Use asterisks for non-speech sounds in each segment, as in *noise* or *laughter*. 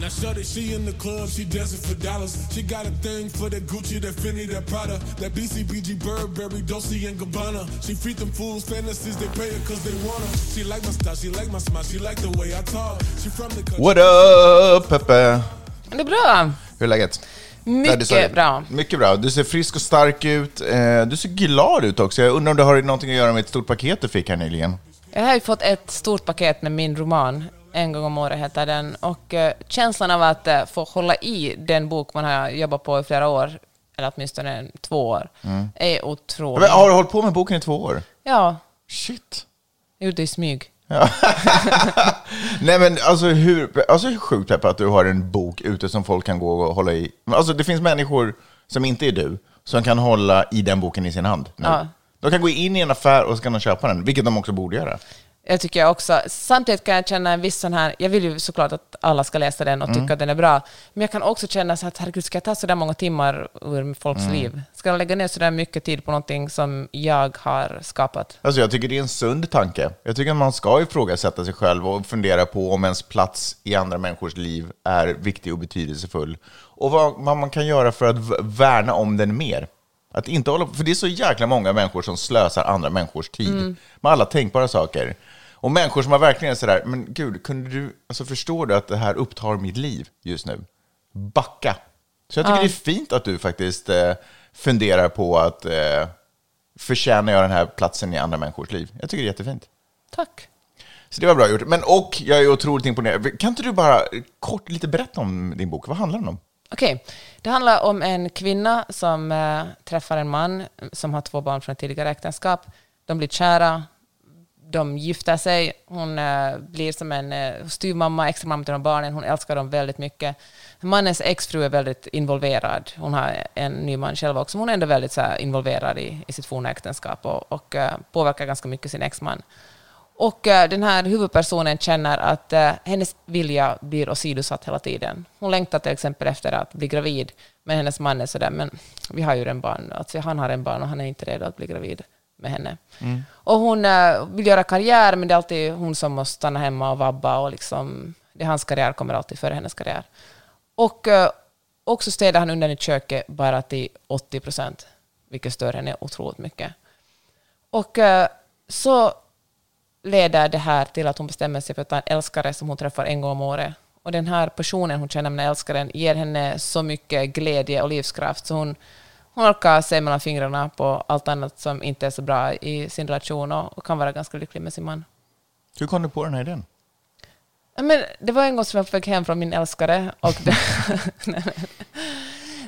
Now Shorty, she in the club, she dancing for dollars. She got a thing for that Gucci, that Fendi, that Prada, that BCBG, Burberry, Dolce and Gabbana. She feed them fools fantasies, they pay her cause they want her. She like my style, she like my smile, she like the way I talk. She from the country. What up, Peppe? Det är bra. Hur är läget? Mycket bra. Mycket bra. Du ser frisk och stark ut. Eh, Du ser glad ut också. Jag undrar om det har någonting att göra med ett stort paket du fick här nyligen? Jag har ju fått ett stort paket med min roman, En gång om året heter den, och eh, känslan av att eh, få hålla i den bok man har jobbat på i flera år, eller åtminstone två år, är otroligt. Mm. Men Har du hållit på med boken i två år? Ja, Shit. jag gjorde det i smyg. *laughs* Nej men alltså hur, alltså hur sjukt Peppe att du har en bok ute som folk kan gå och hålla i. Alltså det finns människor som inte är du, som kan hålla i den boken i sin hand nu. Ja. De kan gå in i en affär och så kan de köpa den, vilket de också borde göra. Jag tycker också. Samtidigt kan jag känna en viss sån här, jag vill ju såklart att alla ska läsa den och Mm. tycka att den är bra, men jag kan också känna så att herregud, ska jag ta så där många timmar ur folks Mm. liv? Ska jag lägga ner så där mycket tid på någonting som jag har skapat? Alltså jag tycker det är en sund tanke. Jag tycker att man ska ifrågasätta sig själv och fundera på om ens plats i andra människors liv är viktig och betydelsefull. Och vad, man kan göra för att värna om den mer. Att inte hålla, för det är så jäkla många människor som slösar andra människors tid med alla tänkbara saker. Och människor som har verkligen är sådär, men gud, kunde du, alltså förstår du att det här upptar mitt liv just nu? Backa. Så jag tycker det är fint att du faktiskt eh, funderar på att eh, förtjänar jag den här platsen i andra människors liv? Jag tycker det är jättefint. Tack. Så det var bra gjort. Men och, jag är otroligt imponerad. Kan inte du bara kort lite berätta om din bok? Vad handlar den om? Okej, det handlar om en kvinna som äh, träffar en man som har två barn från ett tidigare äktenskap. De blir kära, de gifter sig, hon äh, blir som en äh, styvmamma, extra mamma till de barnen, hon älskar dem väldigt mycket. Mannens exfru är väldigt involverad, hon har en ny man själv också, men hon är ändå väldigt så här, involverad i, i sitt forna äktenskap och, och äh, påverkar ganska mycket sin exman. Och eh, den här huvudpersonen känner att eh, hennes vilja blir åsidosatt hela tiden. Hon längtar till exempel efter att bli gravid, men hennes man är sådär, men vi har ju en barn, alltså han har en barn och han är inte redo att bli gravid med henne. Och hon eh, vill göra karriär, men det är alltid hon som måste stanna hemma och vabba och liksom, det, hans karriär kommer alltid före hennes karriär. Och också städar han undan i köket bara till 80 procent, vilket stör henne otroligt mycket. Och så leder det här till att hon bestämmer sig för att ta en älskare som hon träffar en gång om året. Och den här personen hon känner med den här älskaren ger henne så mycket glädje och livskraft så hon, hon orkar se mellan fingrarna på allt annat som inte är så bra i sin relation och, och kan vara ganska lycklig med sin man. Hur kom du på den här idén? Ja, Men det var en gång som jag fick hem från min älskare. Och det, *laughs*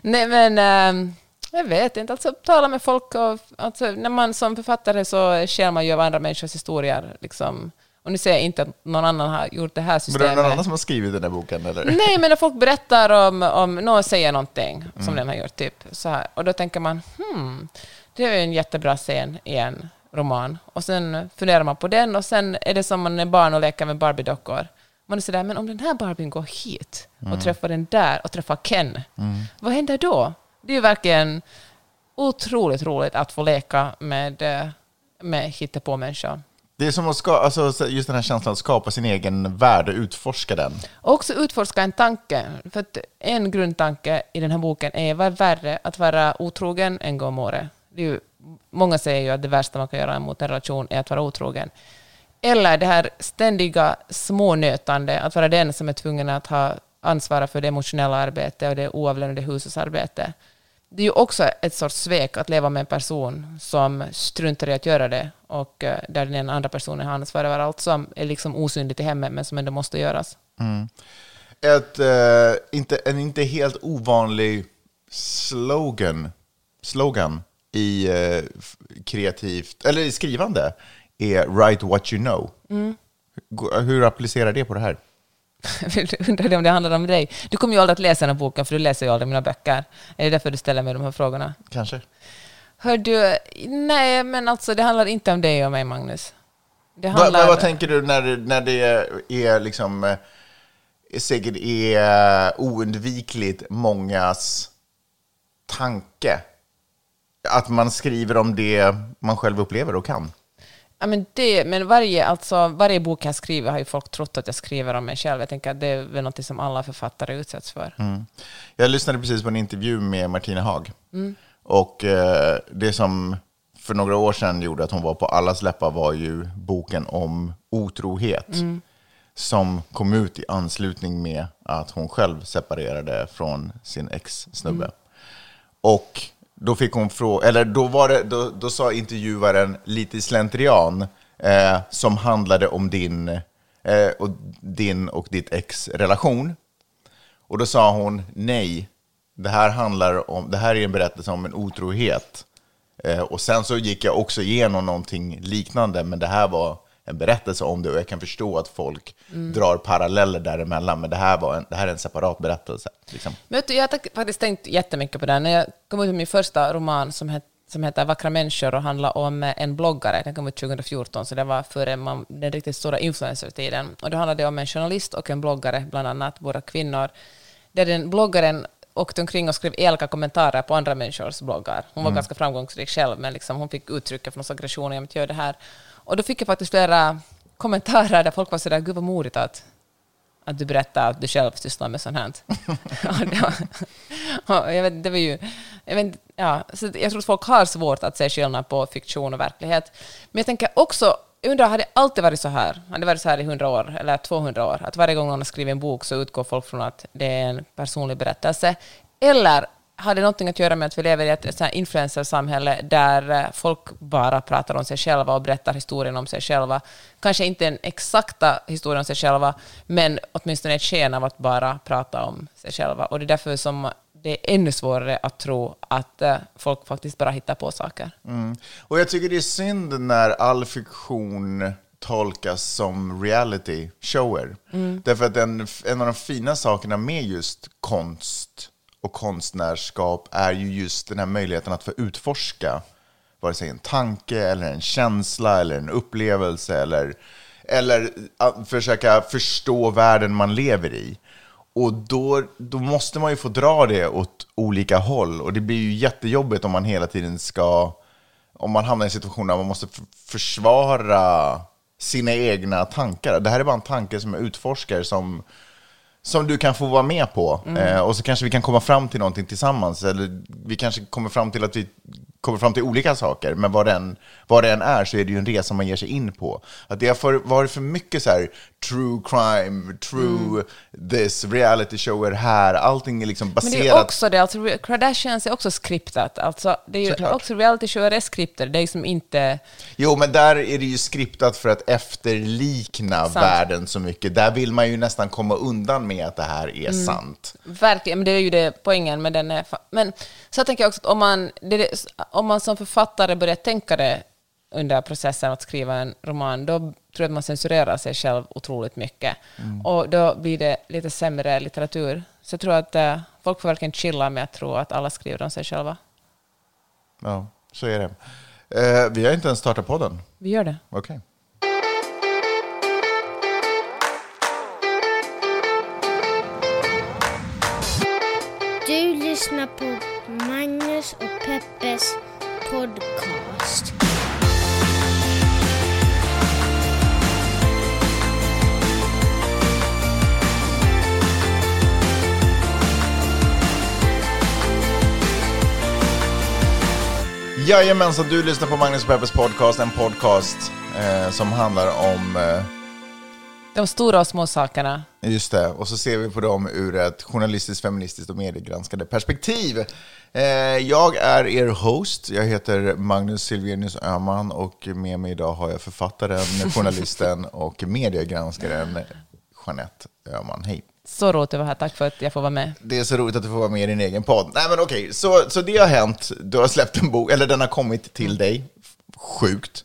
nej, men ehm, jag vet inte. Alltså, tala med folk. Och, alltså, när man som författare så ser man ju av andra människors historier. Liksom. Och nu säger jag inte att någon annan har gjort det här Men det är systemet. någon annan som har skrivit den här boken, eller? Nej, men när folk berättar om, om någon säger någonting som Mm. den har gjort, typ så här. Och då tänker man, hmm, det är en jättebra scen i en roman. Och sen funderar man på den och sen är det som man är barn och leker med Barbie-dockor. Man är sådär, men om den här Barbien går hit och Mm. träffar den där och träffar Ken, vad händer då? Det är verkligen otroligt roligt att få leka med, eh, med hittepå-människor. Det är som att ska, alltså, så just den här känslan att skapa sin egen värld och utforska den. Och också utforska en tanke. För en grundtanke i den här boken är vad är värre, att vara otrogen en gång om året? Ju, många säger ju att det värsta man kan göra mot en relation är att vara otrogen. Eller det här ständiga smånötande, att vara den som är tvungen att ha ansvar för det emotionella arbetet och det oavlönade hushållsarbetet. Det är ju också ett sorts svek att leva med en person som struntar i att göra det och eh, där den andra personen har ansvar över allt som är liksom osynligt i hemmet men som ändå måste göras. Ett, eh, inte, en inte helt ovanlig slogan, slogan i eh, kreativt, eller i skrivande är write what you know. Gå- Hur applicerar det på det här? *laughs* Undrade om det handlade om dig. Du kommer ju aldrig att läsa den här boken, för du läser ju aldrig mina böcker. Är det därför du ställer mig de här frågorna? Kanske? Hör du, nej, men alltså det handlar inte om dig och mig, Magnus. Det handlar... men vad tänker du när, när det är liksom eh, säkert är oundvikligt mångas tanke? Att man skriver om det man själv upplever och kan? Ja, men, det, men varje, alltså, varje bok jag skriver har ju folk trott att jag skriver om mig själv. Jag tänker att det är väl något som alla författare utsätts för. Mm. Jag lyssnade precis på en intervju med Martina Haag. Och eh, det som för några år sedan gjorde att hon var på allas läppar var ju boken om otrohet. Som kom ut i anslutning med att hon själv separerade från sin ex-snubbe. Och då fick hon fråga, eller då, var det, då, då sa intervjuaren lite i slentrian eh, som handlade om din, eh, och din och ditt ex relation. Och då sa hon nej, det här handlar om, det här är en berättelse om en otrohet. Eh, och sen så gick jag också igenom någonting liknande, men det här var en berättelse om det och jag kan förstå att folk drar paralleller däremellan, men det här, var en, det här är en separat berättelse. Liksom. Men jag har faktiskt tänkt jättemycket på det. här. När jag kom ut med min första roman som, het, som heter Vackra människor och handlar om eh, en bloggare, den kom ut 2014, så det var före man, den riktigt stora influencer-tiden. Och då handlade det om en journalist och en bloggare, bland annat, båda kvinnor, där den bloggaren åkte omkring och skrev elaka kommentarer på andra människors bloggar. Hon var ganska framgångsrik själv, men liksom hon fick uttrycka för någon aggression att göra det här. Och då fick jag faktiskt flera kommentarer där folk var sådär, gud vad modigt att att du berättar att du själv sysslar med sånt här. *laughs* Jag vet, det var ju... Jag, vet, ja, så jag tror att folk har svårt att se skillnad på fiktion och verklighet. Men jag tänker också, jag undrar, har det alltid varit så här? Har det varit så här i 100 år eller 200 år? Att varje gång någon har skrivit en bok så utgår folk från att det är en personlig berättelse? Eller har det någonting att göra med att vi lever i ett influencersamhälle där eh, folk bara pratar om sig själva och berättar historien om sig själva? Kanske inte den exakta historien om sig själva, men åtminstone ett sken av att bara prata om sig själva. Och det är därför som det är ännu svårare att tro att eh, folk faktiskt bara hittar på saker. Mm. Och jag tycker det är synd när all fiktion tolkas som reality shower. Därför att en, en av de fina sakerna med just konst och konstnärskap är ju just den här möjligheten att få utforska vare sig en tanke eller en känsla eller en upplevelse eller, eller att försöka förstå världen man lever i. Och då, då måste man ju få dra det åt olika håll och det blir ju jättejobbigt om man hela tiden ska om man hamnar i en situation där man måste försvara sina egna tankar. Det här är bara en tanke som jag utforskar som, som du kan få vara med på. Eh, och så kanske vi kan komma fram till någonting tillsammans. Eller vi kanske kommer fram till att vi kommer fram till olika saker. Men vad det än, vad det än är så är det ju en resa man ger sig in på. Att det har för, varit för mycket så här true crime, true this, reality shower här. Allting är liksom Men baserat... det är också det, alltså Kardashians är också skriptat. Alltså, det är ju också reality show är skripter, det är liksom inte... Jo, men där är det ju skriptat för att efterlikna Sant. världen så mycket. Där vill man ju nästan komma undan med att det här är Mm. sant. Verkligen, men det är ju det poängen med den. Är, men så jag tänker också att om man, det- om man som författare börjar tänka det under processen att skriva en roman, då tror jag att man censurerar sig själv otroligt mycket. Och då blir det lite sämre litteratur. Så jag tror att eh, folk får verkligen chilla med att tro att alla skriver om sig själva. Ja, så är det. Eh, vi har inte ens startat podden. Vi gör det. Okej. Du lyssnar på Magnus och Peppes podcast. Jajamensan, du lyssnar på Magnus Peppers podcast. En podcast eh, som handlar om... Eh, De stora och små sakerna. Just det, och så ser vi på dem ur ett journalistiskt, feministiskt och mediegranskande perspektiv. Eh, jag är er host, jag heter Magnus Silvenius Öhman och med mig idag har jag författaren, journalisten *laughs* och mediegranskaren Jeanette Öhman. Hej. Så roligt att vara här. Tack för att jag får vara med. Det är så roligt att du får vara med i din egen podd. Nej men okej, så, så det har hänt. Du har släppt en bok, eller den har kommit till dig. Sjukt.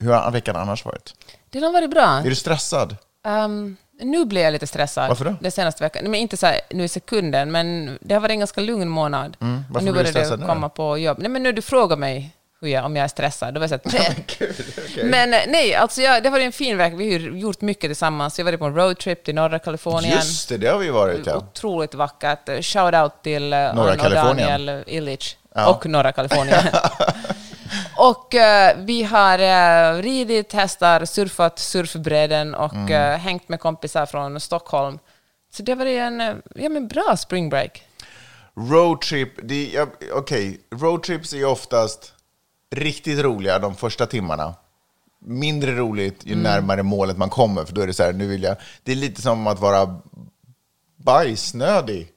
Hur har veckan annars varit? Den har varit bra. Är du stressad? Ehm, nu blir jag lite stressad. Varför då? Den senaste veckan. Men inte så här, nu i sekunden, men det har varit en ganska lugn månad. Mm, varför och nu blir du stressad det komma på jobb. Nej, men nu du frågar mig hur jag, om jag är stressad, då var jag så här, nej. Okej. Men eh, nej, alltså jag, det varit en fin vecka. Vi har gjort mycket tillsammans. Vi har varit på en roadtrip till norra Kalifornien. Just det, det har vi varit ja. Otroligt vackert. Shout out till uh, Norra Kalifornien. Daniel Illich Ja. och norra Kalifornien. *laughs* och eh, vi har uh, ridit hästar, surfat surfbräden och Mm. eh, hängt med kompisar från Stockholm. Så det var en eh, ja, men bra spring break. Roadtrip, det, okej, roadtrips är oftast riktigt roliga de första timmarna. Mindre roligt ju närmare målet man kommer, för då är det så här, nu vill jag... Det är lite som att vara bajsnödig.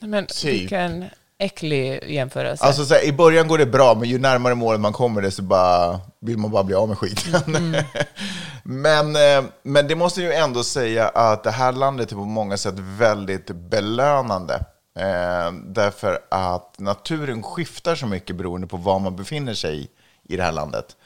Men Typ. vilken äcklig jämförelse. Alltså så här, i början går det bra, men ju närmare målet man kommer, desto bara, vill man bara bli av med skiten. *laughs* men, eh, men det måste ju ändå säga att det här landet är på många sätt väldigt belönande. Eh, därför att naturen skiftar så mycket beroende på var man befinner sig i, det här landet.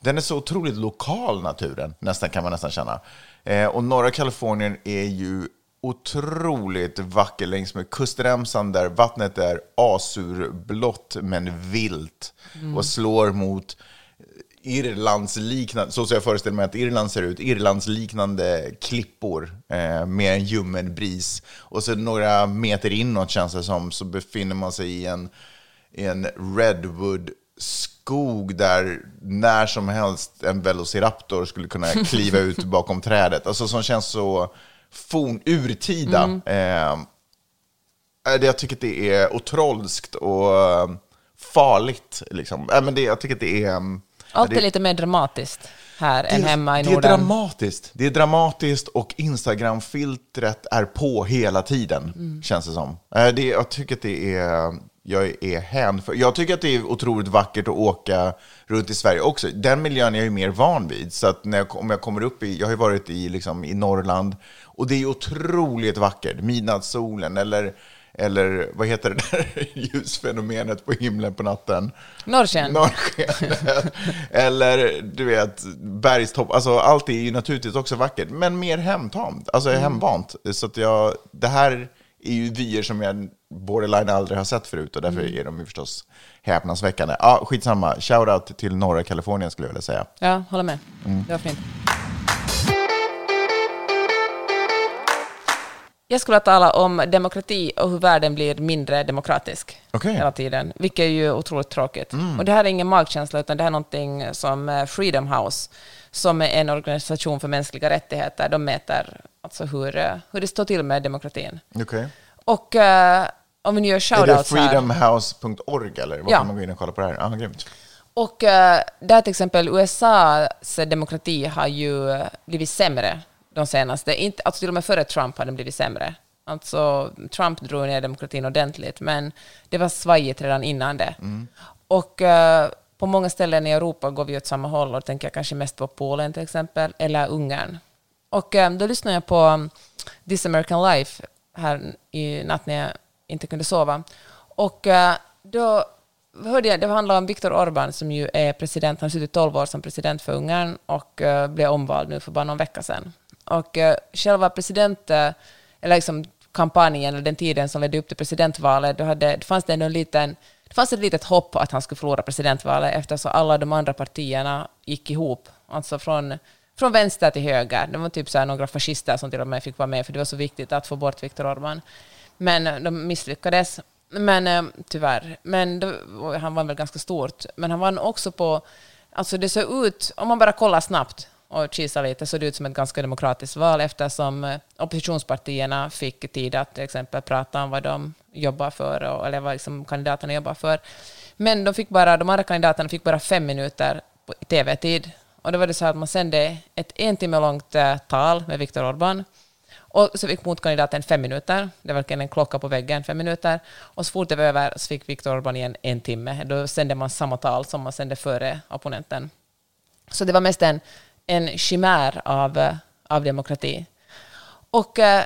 Den är så otroligt lokal, naturen, nästan kan man nästan känna. Eh, och norra Kalifornien är ju otroligt vacker längs med kustremsan där vattnet är azurblått men vilt och slår mot Irlands liknande, så jag föreställer mig att Irland ser ut, Irlands liknande klippor eh, med en ljummen bris. Och så några meter inåt känns det som så befinner man sig i en, i en redwood skog där när som helst en velociraptor skulle kunna *laughs* kliva ut bakom trädet. Alltså som känns så forn, urtida. Eh, Eh, det- Jag tycker att det är otrolskt och eh, farligt. Liksom. Äh, men det, jag tycker att det är... um, Allt det, är lite mer dramatiskt här än det, hemma i det är Norden. dramatiskt. Det är dramatiskt och Instagram-filtret är på hela tiden, Mm. känns det som. Eh, Det, jag tycker att det är... Jag är hänför. Jag tycker att det är otroligt vackert att åka runt i Sverige också. Den miljön är jag ju mer van vid. Så att när jag, om jag kommer upp i... Jag har ju varit i, liksom, i Norrland och det är otroligt vackert. Midnattssolen eller... Eller vad heter det där *laughs* ljusfenomenet på himlen på natten? Norrsken. Norrskenet. *laughs* Eller du vet, bergstopp. Alltså, allt är ju naturligtvis också vackert, men mer hemtamt. Alltså hemvant. Så att jag, det här är ju vyer som jag borderline aldrig har sett förut och därför är de ju förstås häpnadsväckande. Ja, skitsamma. Shoutout till norra Kalifornien skulle jag vilja säga. Ja, håller med. Mm. Det var fint. Jag skulle tala om demokrati och hur världen blir mindre demokratisk Okej. hela tiden, vilket är ju otroligt tråkigt. Och det här är ingen magkänsla, utan det här är någonting som eh, Freedom House, som är en organisation för mänskliga rättigheter, de mäter alltså hur, eh, hur det står till med demokratin. Okej. Och eh, om vi nu gör Är det shoutouts här. freedomhouse.org eller? Var Ja. kan man gå in och kolla på det här? Ja, grymt. Och eh, där till exempel USAs demokrati har ju eh, blivit sämre de senaste, inte, alltså till och med före Trump har den blivit sämre. Alltså Trump drog ner demokratin ordentligt, men det var svajigt redan innan det. Och eh, på många ställen i Europa går vi åt samma håll, och då tänker jag kanske mest på Polen till exempel, eller Ungern. Och eh, då lyssnade jag på um, This American Life här i natt när jag inte kunde sova. Och eh, då hörde jag, det handlar om Viktor Orbán som ju är president, han har suttit 12 år som president för Ungern och eh, blev omvald nu för bara någon vecka sedan. Och eh, själva president, eller liksom kampanjen, eller den tiden som ledde upp till presidentvalet, då hade, det fanns det ändå en liten det fanns ett litet hopp att han skulle förlora presidentvalet eftersom alla de andra partierna gick ihop, alltså från, från vänster till höger. Det var typ så här några fascister som till och med fick vara med, för det var så viktigt att få bort Viktor Orban. Men eh, de misslyckades. Men eh, tyvärr. Men då, han vann väl ganska stort. Men han vann också på... Alltså det såg ut, om man bara kollar snabbt och kisar lite, såg det ut som ett ganska demokratiskt val eftersom eh, oppositionspartierna fick tid att till exempel prata om vad de jobbar för, och, eller vad liksom kandidaterna jobbar för. Men de, fick bara, de andra kandidaterna fick bara fem minuter tv-tid. Och då var det så att man sände ett en timme långt eh, tal med Viktor Orbán. Och så fick motkandidaten fem minuter. Det var verkligen en klocka på väggen, fem minuter. Och så fort det var över så fick Viktor Orbán igen en timme. Då sände man samma tal som man sände före opponenten. Så det var mest en, en chimär av, eh, av demokrati. Och eh,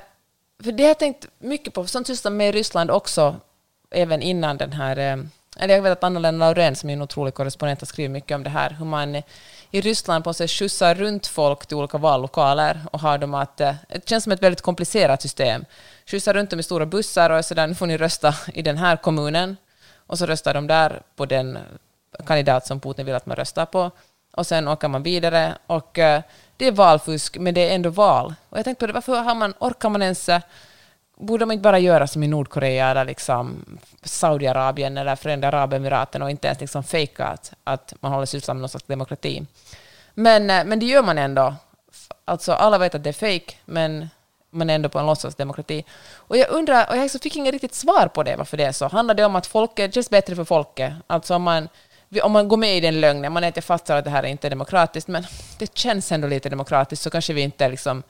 för det har jag tänkt mycket på, sånt sysslar med i Ryssland också, även innan den här... Eh, eller jag vet att Anna-Lena Laurén, som är en otrolig korrespondent, har skrivit mycket om det här, hur man i Ryssland på sig skjutsar runt folk till olika vallokaler och har dem att... Eh, det känns som ett väldigt komplicerat system. Skjutsar runt dem i stora bussar och så där, nu får ni rösta i den här kommunen. Och så röstar de där på den kandidat som Putin vill att man röstar på. Och sen åker man vidare. Och eh, det är valfusk, men det är ändå val. Och jag tänkte på det, varför har man, orkar man ens eh, borde man inte bara göra som i Nordkorea eller liksom Saudiarabien eller Förenade Arabemiraten och inte ens liksom fejka att, att man håller sig med någon slags demokrati. Men, eh, men det gör man ändå. Alltså alla vet att det är fejk, men man är ändå på en låtsasdemokrati. Och jag undrar, och jag fick inget riktigt svar på det, varför det är så. Handlar det om att folket, känns bättre för folket? Alltså om man, om man går med i den lögnen, man är inte fast att det här är inte demokratiskt, men *laughs* det känns ändå lite demokratiskt, så kanske vi inte liksom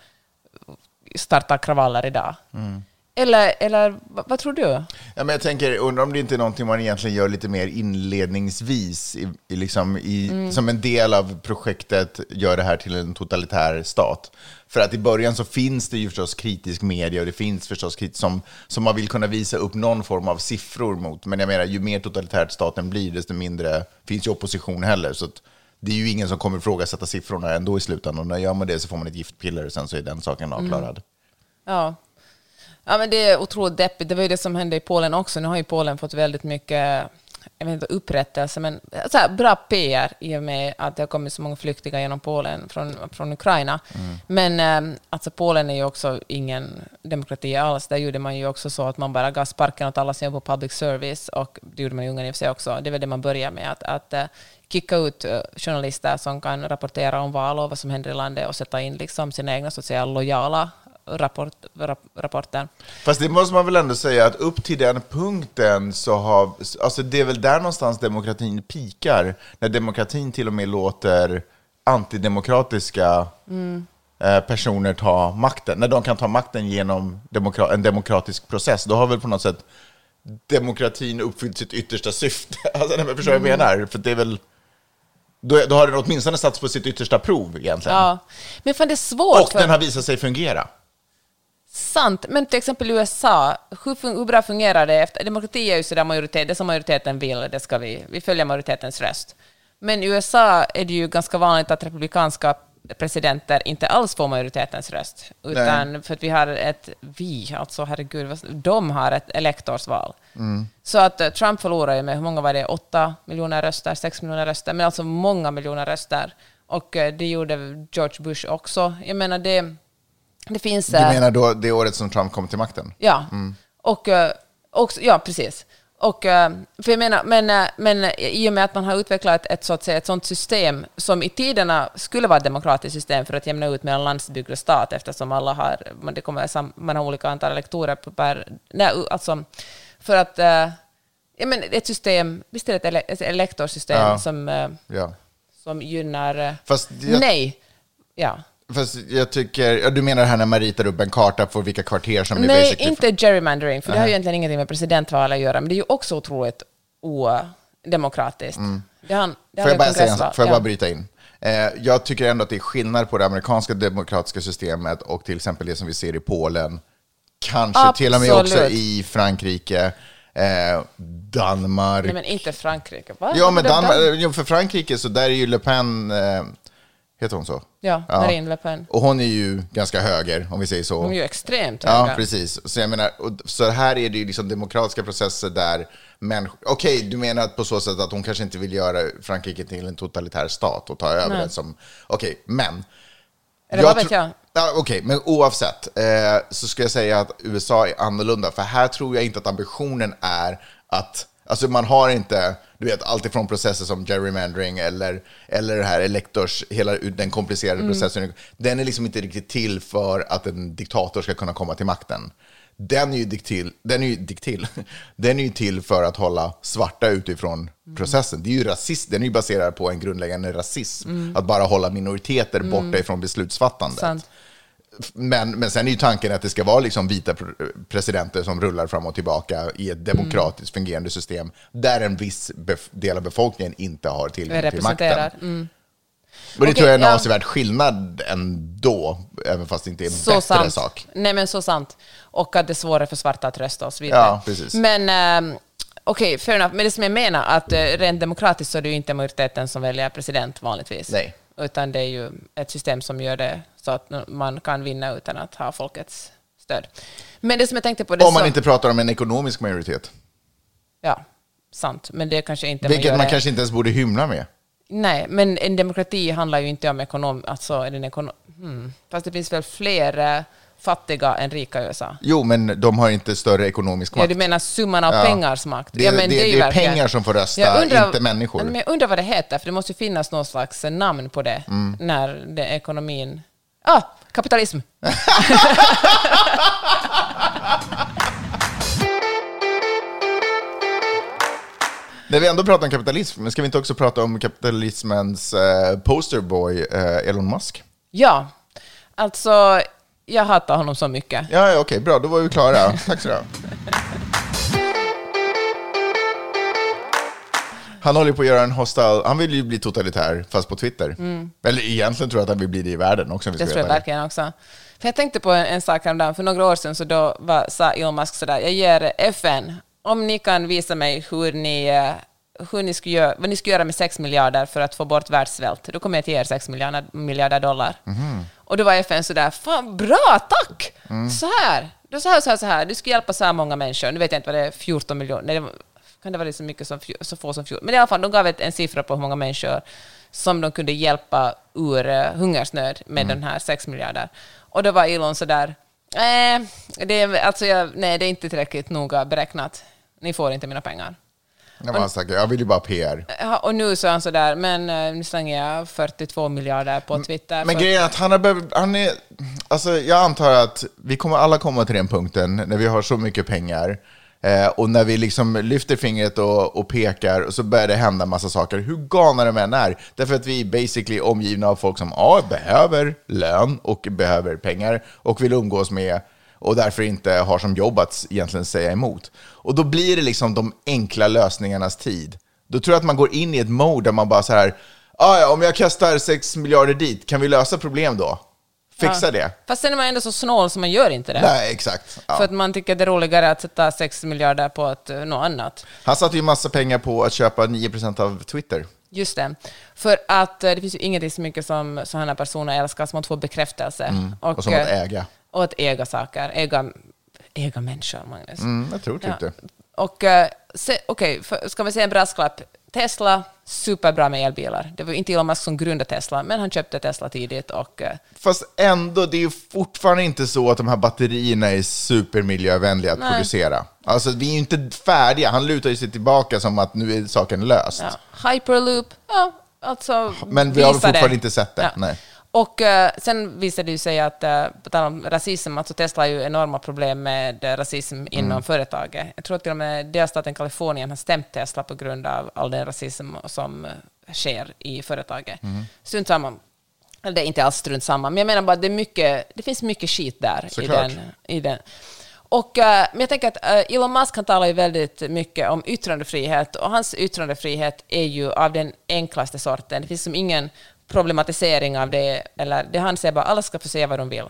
startar kravaller idag. Mm. Eller, eller vad, vad, tror du? Ja, men jag tänker, undrar om det inte är någonting man egentligen gör lite mer inledningsvis, i, i liksom i, mm. som en del av projektet, gör det här till en totalitär stat. För att i början så finns det ju förstås kritisk media och det finns förstås kritisk, som, som man vill kunna visa upp någon form av siffror mot. Men jag menar, ju mer totalitärt staten blir, desto mindre finns ju opposition heller. Så det är ju ingen som kommer ifrågasätta siffrorna ändå i slutändan. Och när gör man det så får man ett giftpiller och sen så är den saken avklarad. Mm. Ja. Ja, men det är otroligt deppigt. Det var ju det som hände i Polen också. Nu har ju Polen fått väldigt mycket jag vet inte, upprättelse, men så här, bra PR i och med att det har kommit så många flyktingar genom Polen från, från Ukraina. Mm. Men eh, alltså Polen är ju också ingen demokrati alls. Där gjorde man ju också så att man bara gav sparken åt alla som jobbar på public service, och det gjorde man i Ungern i och för sig också. Det väl det man börjar med, att, att uh, kicka ut uh, journalister som kan rapportera om val och vad som händer i landet och sätta in liksom sina egna så att säga, lojala rapport, rap, rapporten. Fast det måste man väl ändå säga att upp till den punkten så har, alltså det är väl där någonstans demokratin pikar, när demokratin till och med låter antidemokratiska mm. eh, personer ta makten, när de kan ta makten genom demokra en demokratisk process, då har väl på något sätt demokratin uppfyllt sitt yttersta syfte. *laughs* Alltså, men förstår mm. vad jag mm. menar? För det är väl... Då, då har den åtminstone satts på sitt yttersta prov egentligen. Ja, men fan det är svårt. Och för... den har visat sig fungera. Sant, men till exempel i USA, hur, hur bra fungerar det? Efter, demokrati är ju sådär majoritet, det som majoriteten vill, det ska vi, vi följer majoritetens röst. Men i USA är det ju ganska vanligt att republikanska presidenter inte alls får majoritetens röst, utan Nej. för att vi har ett, vi, alltså herregud, de har ett elektorsval. Mm. Så att eh, Trump förlorar ju med, hur många var det, åtta miljoner röster, sex miljoner röster, men alltså många miljoner röster. Och eh, det gjorde George Bush också. Jag menar, det det finns... Du eh, menar då det året som Trump kom till makten? Ja, mm. och, eh, och, ja precis. Och, eh, för jag menar, men, men i och med att man har utvecklat ett, så att säga, ett sådant system som i tiderna skulle vara ett demokratiskt system för att jämna ut mellan landsbygd och stat eftersom alla har, man, det kommer, man har olika antal elektorer per... Nej, alltså, för att... Ja, men ett system, visst är det ett elektorsystem ja. som, ja. som gynnar... Fast jag... Nej. Ja. Fast jag tycker, du menar det här när man ritar upp en karta på vilka kvarter som Nej, är basically... inte gerrymandering, för det har ju egentligen ingenting med presidentval att göra, men det är ju också otroligt odemokratiskt. Mm. Det har, det får jag bara säga en sak? Får jag bara bryta in? Eh, jag tycker ändå att det är skillnad på det amerikanska demokratiska systemet och till exempel det som vi ser i Polen, kanske Absolut. till och med också i Frankrike. Eh, Danmark. Nej, men inte Frankrike. Va? Ja, men Danmark, för Frankrike så där är ju Le Pen eh, Heter hon så? Ja, ja. Marine Le Pen. Och hon är ju ganska höger, om vi säger så. Hon är ju extremt höger. Ja, precis. Så jag menar, så här är det ju liksom demokratiska processer där människor... Okej, okay, du menar på så sätt att hon kanske inte vill göra Frankrike till en totalitär stat och ta över Nej. det som... Okej, okay, men... Eller vad vet jag? Ja, Okej, okay, men oavsett eh, så ska jag säga att USA är annorlunda. För här tror jag inte att ambitionen är att... Alltså man har inte du vet, allt ifrån processer som gerrymandering eller, eller det här elektors, hela den komplicerade mm. processen, den är liksom inte riktigt till för att en diktator ska kunna komma till makten. Den är ju, diktil, den är ju, diktil, *laughs* den är ju till för att hålla svarta utifrån mm. processen. Det är ju rasism, den är ju baserad på en grundläggande rasism, mm. att bara hålla minoriteter borta mm. ifrån beslutsfattandet. Sant. Men, men sen är ju tanken att det ska vara liksom vita presidenter som rullar fram och tillbaka i ett demokratiskt mm. fungerande system där en viss del av befolkningen inte har tillgång till makten. Mm. Men det okay, tror jag är en ja. avsevärd skillnad ändå, även fast det inte är en så bättre sant. sak. Nej, men så sant. Och att det är svårare för svarta att rösta och så vidare. Ja, precis. Men äh, okej, okay, fair enough. Men det som jag menar, att äh, rent demokratiskt så är det ju inte majoriteten som väljer president vanligtvis. Nej. Utan det är ju ett system som gör det så att man kan vinna utan att ha folkets stöd. Men det som jag tänkte på... Det Om man så, inte pratar om en ekonomisk majoritet. Ja, sant. Men det kanske inte... Vilket man, man kanske inte ens borde hymla med. Nej, men en demokrati handlar ju inte om ekonom... Alltså, den ekonom... Hmm. Fast det finns väl fler... fattiga än rika i USA. Jo, men de har inte större ekonomisk Ja, makt. du menar summan av Ja. pengars makt? Det, ja, det, men det, är ju är pengar som får rösta, undrar- inte människor. Men jag undrar vad det heter, för det måste ju finnas någon slags namn på det Mm. när det ekonomin... Ah, kapitalism! *laughs* När vi ändå pratar om kapitalism, men ska vi inte också prata om kapitalismens eh, posterboy eh, Elon Musk? Ja, alltså, jag hatar honom så mycket. Ja, ja okej, bra, då var vi klara. Tack så du ha. Han håller på att göra en hostile, han vill ju bli totalitär, fast på Twitter. Eller egentligen tror jag att han vill bli det i världen också. Om vi Mm. Det tror jag verkligen också. För jag tänkte på en, en sak häromdagen, för några år sedan så då var, sa Elon Musk sådär, jag ger FN, om ni kan visa mig hur ni, eh, hur ni ska göra, vad ni ska göra med 6 miljarder för att få bort världssvält, då kommer jag att ge er 6 miljarder, miljarder dollar. Och då var FN sådär, fan bra, tack! Så här, då sa jag så här, så här, du ska hjälpa så här många människor, nu vet jag inte vad det är, 14 miljoner, nej, det var, kan det vara så mycket som, så få som 14, men i alla fall, de gav ett, en siffra på hur många människor som de kunde hjälpa ur uh, hungersnöd med den här 6 miljarder. Och då var Elon sådär, eh, det är, alltså jag, nej, det är inte tillräckligt noga beräknat. Ni får inte mina pengar. Jag, var säker, jag vill ju bara PR. Ja, och nu så är han sådär, men eh, nu slänger jag 42 miljarder på Twitter. Men för- grejen är att han har behövt, han är, alltså jag antar att vi kommer alla komma till den punkten när vi har så mycket pengar eh, och när vi liksom lyfter fingret och, och pekar och så börjar det hända massa saker, hur galna de än är. Därför att vi är basically omgivna av folk som A, behöver lön och behöver pengar och vill umgås med och därför inte har som jobb att egentligen säga emot. Och då blir det liksom de enkla lösningarnas tid. Då tror jag att man går in i ett mode där man bara så här, ah, ja, om jag kastar 6 miljarder dit, kan vi lösa problem då? Fixa Ja. det? Fast sen är man ändå så snål så man gör inte det. Nej, exakt. Ja. För att man tycker det är roligare att sätta 6 miljarder på att, eh, något annat. Han satte ju massa pengar på att köpa 9% av Twitter. Just det. För att eh, det finns ju ingenting så mycket som sådana personer älskar som att få bekräftelse. Mm. Och som att eh, äga. Och att äga saker. Äga, äga människor, Magnus. Mm, jag tror typ det. Och eh, okej, för- ska vi säga en brasklapp? Tesla, superbra med elbilar. Det var inte Elon Musk som grundade Tesla, men han köpte Tesla tidigt och eh, Fast ändå, det är ju fortfarande inte så att de här batterierna är supermiljövänliga att Nej. producera. Alltså, vi är ju inte färdiga. Han lutar ju sig tillbaka som att nu är saken löst. ja, Hyperloop, ja, alltså Men vi har fortfarande det. inte sett det. Ja. Nej. Och eh, sen visade det sig att, eh, på tal om rasism, alltså Tesla har ju enorma problem med eh, rasism inom Mm. företaget. Jag tror till och med delstaten Kalifornien har stämt Tesla på grund av all den rasism som eh, sker i företaget. Mm. Strunt samma. Eller det är inte alls strunt samma, men jag menar bara att det, är mycket, det finns mycket skit där. I Såklart. den, i den. Och, eh, men jag tänker att Elon Musk han talar ju väldigt mycket om yttrandefrihet och hans yttrandefrihet är ju av den enklaste sorten. Det finns som ingen problematisering av det, eller det han säger bara alla ska få säga vad de vill.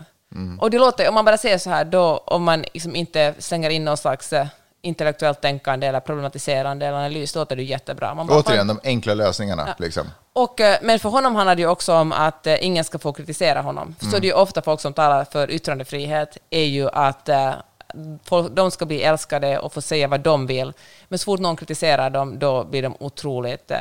Och det låter, om man bara säger så här, då om man liksom inte slänger in någon slags eh, intellektuellt tänkande eller problematiserande eller analys, låter det jättebra. Man bara, Återigen, de enkla lösningarna. Liksom. och, eh, men för honom handlar det ju också om att eh, ingen ska få kritisera honom. Så det är ju ofta folk som talar för yttrandefrihet är ju att folk, de ska bli älskade och få säga vad de vill. Men så fort någon kritiserar dem, då blir de otroligt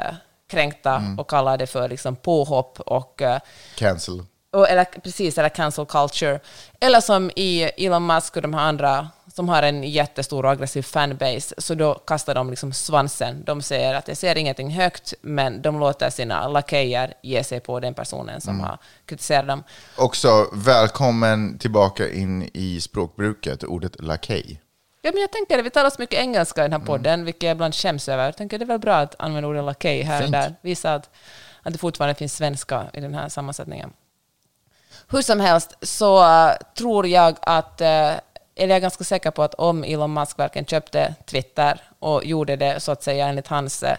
kränkta och kallar det för liksom, påhopp och eh, Cancel. och, eller, precis, eller cancel culture. Eller som i Elon Musk och de här andra som har en jättestor och aggressiv fanbase, så då kastar de liksom svansen. De säger att jag ser ingenting högt, men de låter sina lakejer ge sig på den personen som har kritiserat dem. Också välkommen tillbaka in i språkbruket, ordet lakej. Ja, men jag tänker vi talar så mycket engelska i den här podden, vilket jag ibland skäms över. Jag tänker det är väl bra att använda ordet lakej här och där. Visa att, att det fortfarande finns svenska i den här sammansättningen. Hur som helst så äh, tror jag att, äh, eller jag är ganska säker på att om Elon Musk verkligen köpte Twitter och gjorde det så att säga enligt hans, äh,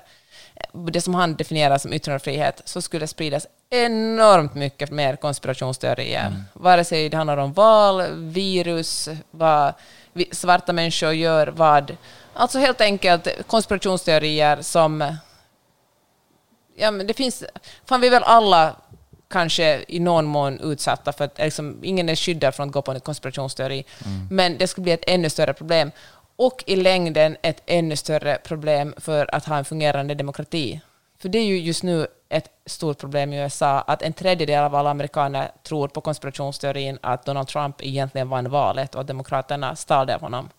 det som han definierar som yttrandefrihet, så skulle det spridas enormt mycket mer konspirationsteorier. Vare sig det handlar om val, virus, vad svarta människor gör, vad... Alltså helt enkelt konspirationsteorier som ja, men det finns, fan vi är väl alla kanske i någon mån utsatta för att liksom, ingen är skyddad från att gå på en konspirationsteori. Men det skulle bli ett ännu större problem. Och i längden ett ännu större problem för att ha en fungerande demokrati. För det är ju just nu ett stort problem i USA att en tredjedel av alla amerikaner tror på konspirationsteorin att Donald Trump egentligen vann valet och att demokraterna stal det av honom.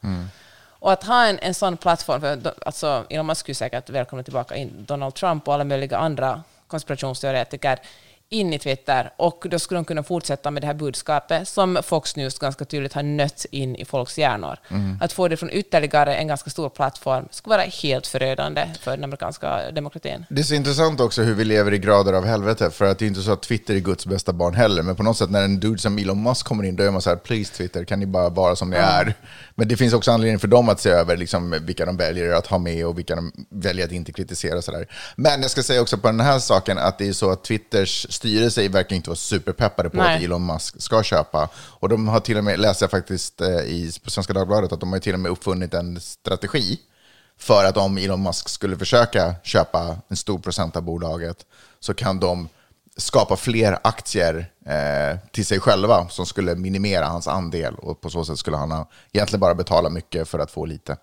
Och att ha en, en sån plattform, för alltså, Elon Musk skulle säkert välkomna tillbaka in Donald Trump och alla möjliga andra konspirationsteoretiker in i Twitter och då skulle de kunna fortsätta med det här budskapet som Fox News ganska tydligt har nött in i folks hjärnor. Att få det från ytterligare en ganska stor plattform skulle vara helt förödande för den amerikanska demokratin. Det är så intressant också hur vi lever i grader av helvete, för att det är inte så att Twitter är Guds bästa barn heller, men på något sätt när en dude som Elon Musk kommer in, då är man så här, please Twitter, kan ni bara vara som ni är? Men det finns också anledning för dem att se över liksom, vilka de väljer att ha med och vilka de väljer att inte kritisera. Så där. Men jag ska säga också på den här saken att det är så att Twitters styrelse verkar inte vara superpeppade på Nej. att Elon Musk ska köpa. Och de har till och med, läser jag faktiskt eh, i på Svenska Dagbladet, att de har till och med uppfunnit en strategi för att om Elon Musk skulle försöka köpa en stor procent av bolaget så kan de skapa fler aktier eh, till sig själva som skulle minimera hans andel och på så sätt skulle han ha, egentligen bara betala mycket för att få lite.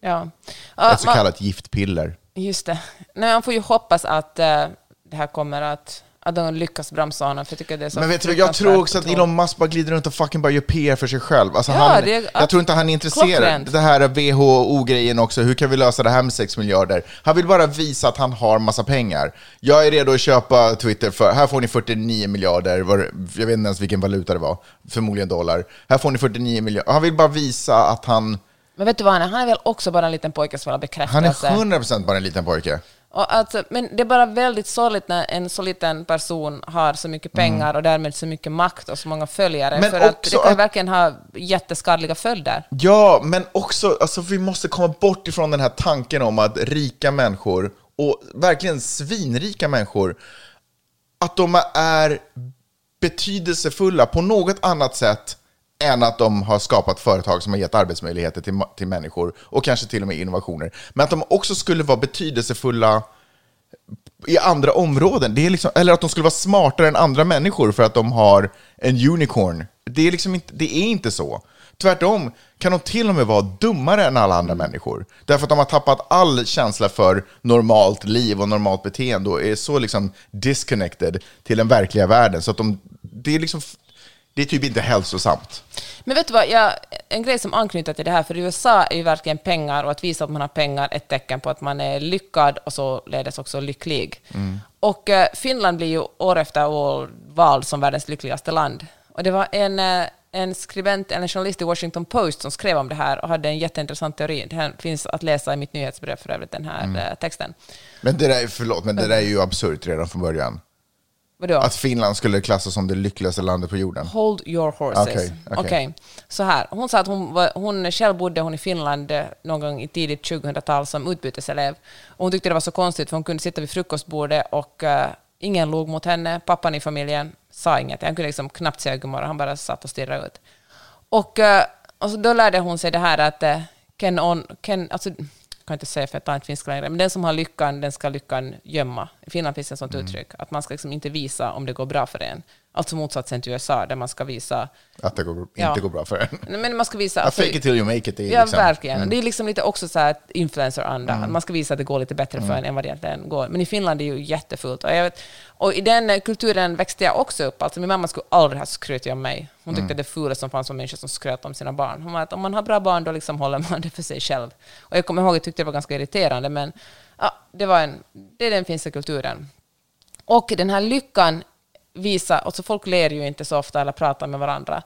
Ja. Ja, Ett så man- kallat giftpiller. Just det. Nej, man får ju hoppas att eh, det här kommer att, att de lyckas bromsa honom, för jag tycker det är så Men vet du, jag tror också att. Elon Musk bara glider runt och fucking bara gör PR för sig själv. Alltså Ja, han, det är- jag tror inte han är intresserad. klockrent. Det här WHO-grejen också, hur kan vi lösa det här med 6 miljarder? Han vill bara visa att han har massa pengar. Jag är redo att köpa Twitter för, här får ni 49 miljarder, var, jag vet inte ens vilken valuta det var, förmodligen dollar. Här får ni 49 miljarder. Han vill bara visa att han, Men vet du vad han är? Han är väl också bara en liten pojke som vill ha han är bekräftelse. 100% bara en liten pojke. Och alltså, men det är bara väldigt sorgligt när en så liten person har så mycket pengar och därmed så mycket makt och så många följare. Mm. Men för att det kan att- verkligen ha jätteskadliga följder. Ja, men också, alltså, vi måste komma bort ifrån den här tanken om att rika människor, och verkligen svinrika människor, att de är betydelsefulla på något annat sätt än att de har skapat företag som har gett arbetsmöjligheter till, till människor och kanske till och med innovationer. Men att de också skulle vara betydelsefulla i andra områden. Det är liksom, eller att de skulle vara smartare än andra människor för att de har en unicorn. Det är, liksom inte, det är inte så. Tvärtom kan de till och med vara dummare än alla andra människor. Därför att de har tappat all känsla för normalt liv och normalt beteende och är så liksom disconnected till den verkliga världen. Så att de, det är liksom, det är typ inte hälsosamt. Men vet du vad, jag, en grej som anknyter till det här, för i USA är ju verkligen pengar och att visa att man har pengar ett tecken på att man är lyckad och således också lycklig. Och eh, Finland blir ju år efter år vald som världens lyckligaste land. Och det var en, eh, en skribent, en journalist i Washington Post som skrev om det här och hade en jätteintressant teori. Det här finns att läsa i mitt nyhetsbrev för övrigt, den här eh, texten. Men det där, förlåt, men det där är ju absurt redan från början. Vadå? Att Finland skulle klassas som det lyckligaste landet på jorden. Hold your horses. Okej, Okej, okej. så här. Hon sa att hon, var, hon själv bodde hon i Finland eh, någon gång i tidigt 2000-tal som utbyteselev. Och hon tyckte det var så konstigt för hon kunde sitta vid frukostbordet och eh, ingen log mot henne. Pappan i familjen sa inget. Han kunde liksom knappt säga godmorgon. Han bara satt och stirrade ut. Och, eh, och så då lärde hon sig det här att eh, Ken on, Ken, alltså, kan inte säga för jag tar inte finska längre, men den som har lyckan, den ska lyckan gömma. I Finland finns ett sånt uttryck, att man ska liksom inte visa om det går bra för en. Alltså motsatsen till USA, där man ska visa... Att det går, inte Ja. går bra för en. Men man ska visa... Alltså- fake it till you make it. Ja, liksom, verkligen. Det är liksom lite också så här att influencer-anda. att Man ska visa att det går lite bättre för en än vad det egentligen går. Men i Finland är det ju jättefult. Och, vet, och i den kulturen växte jag också upp. Alltså min mamma skulle aldrig ha skrutit om mig. Hon tyckte det fula som fanns var människor som skröt om sina barn. Hon var att om man har bra barn då liksom håller man det för sig själv. Och jag kommer ihåg att jag tyckte det var ganska irriterande, men ja, det, var en, det är den finska kulturen. Och den här lyckan visar, alltså folk ler ju inte så ofta eller pratar med varandra.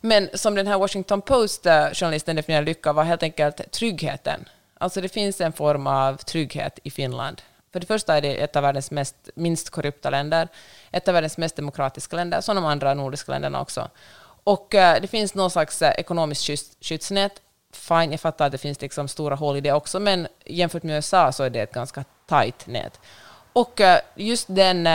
Men som den här Washington Post-journalisten definierar lycka var helt enkelt tryggheten. Alltså det finns en form av trygghet i Finland. För det första är det ett av världens mest, minst korrupta länder, ett av världens mest demokratiska länder, som de andra nordiska länderna också. Och eh, det finns någon slags eh, ekonomiskt skyddsnät. Fine, jag fattar att det finns liksom stora hål i det också, men jämfört med USA så är det ett ganska tajt nät. Och eh, just den,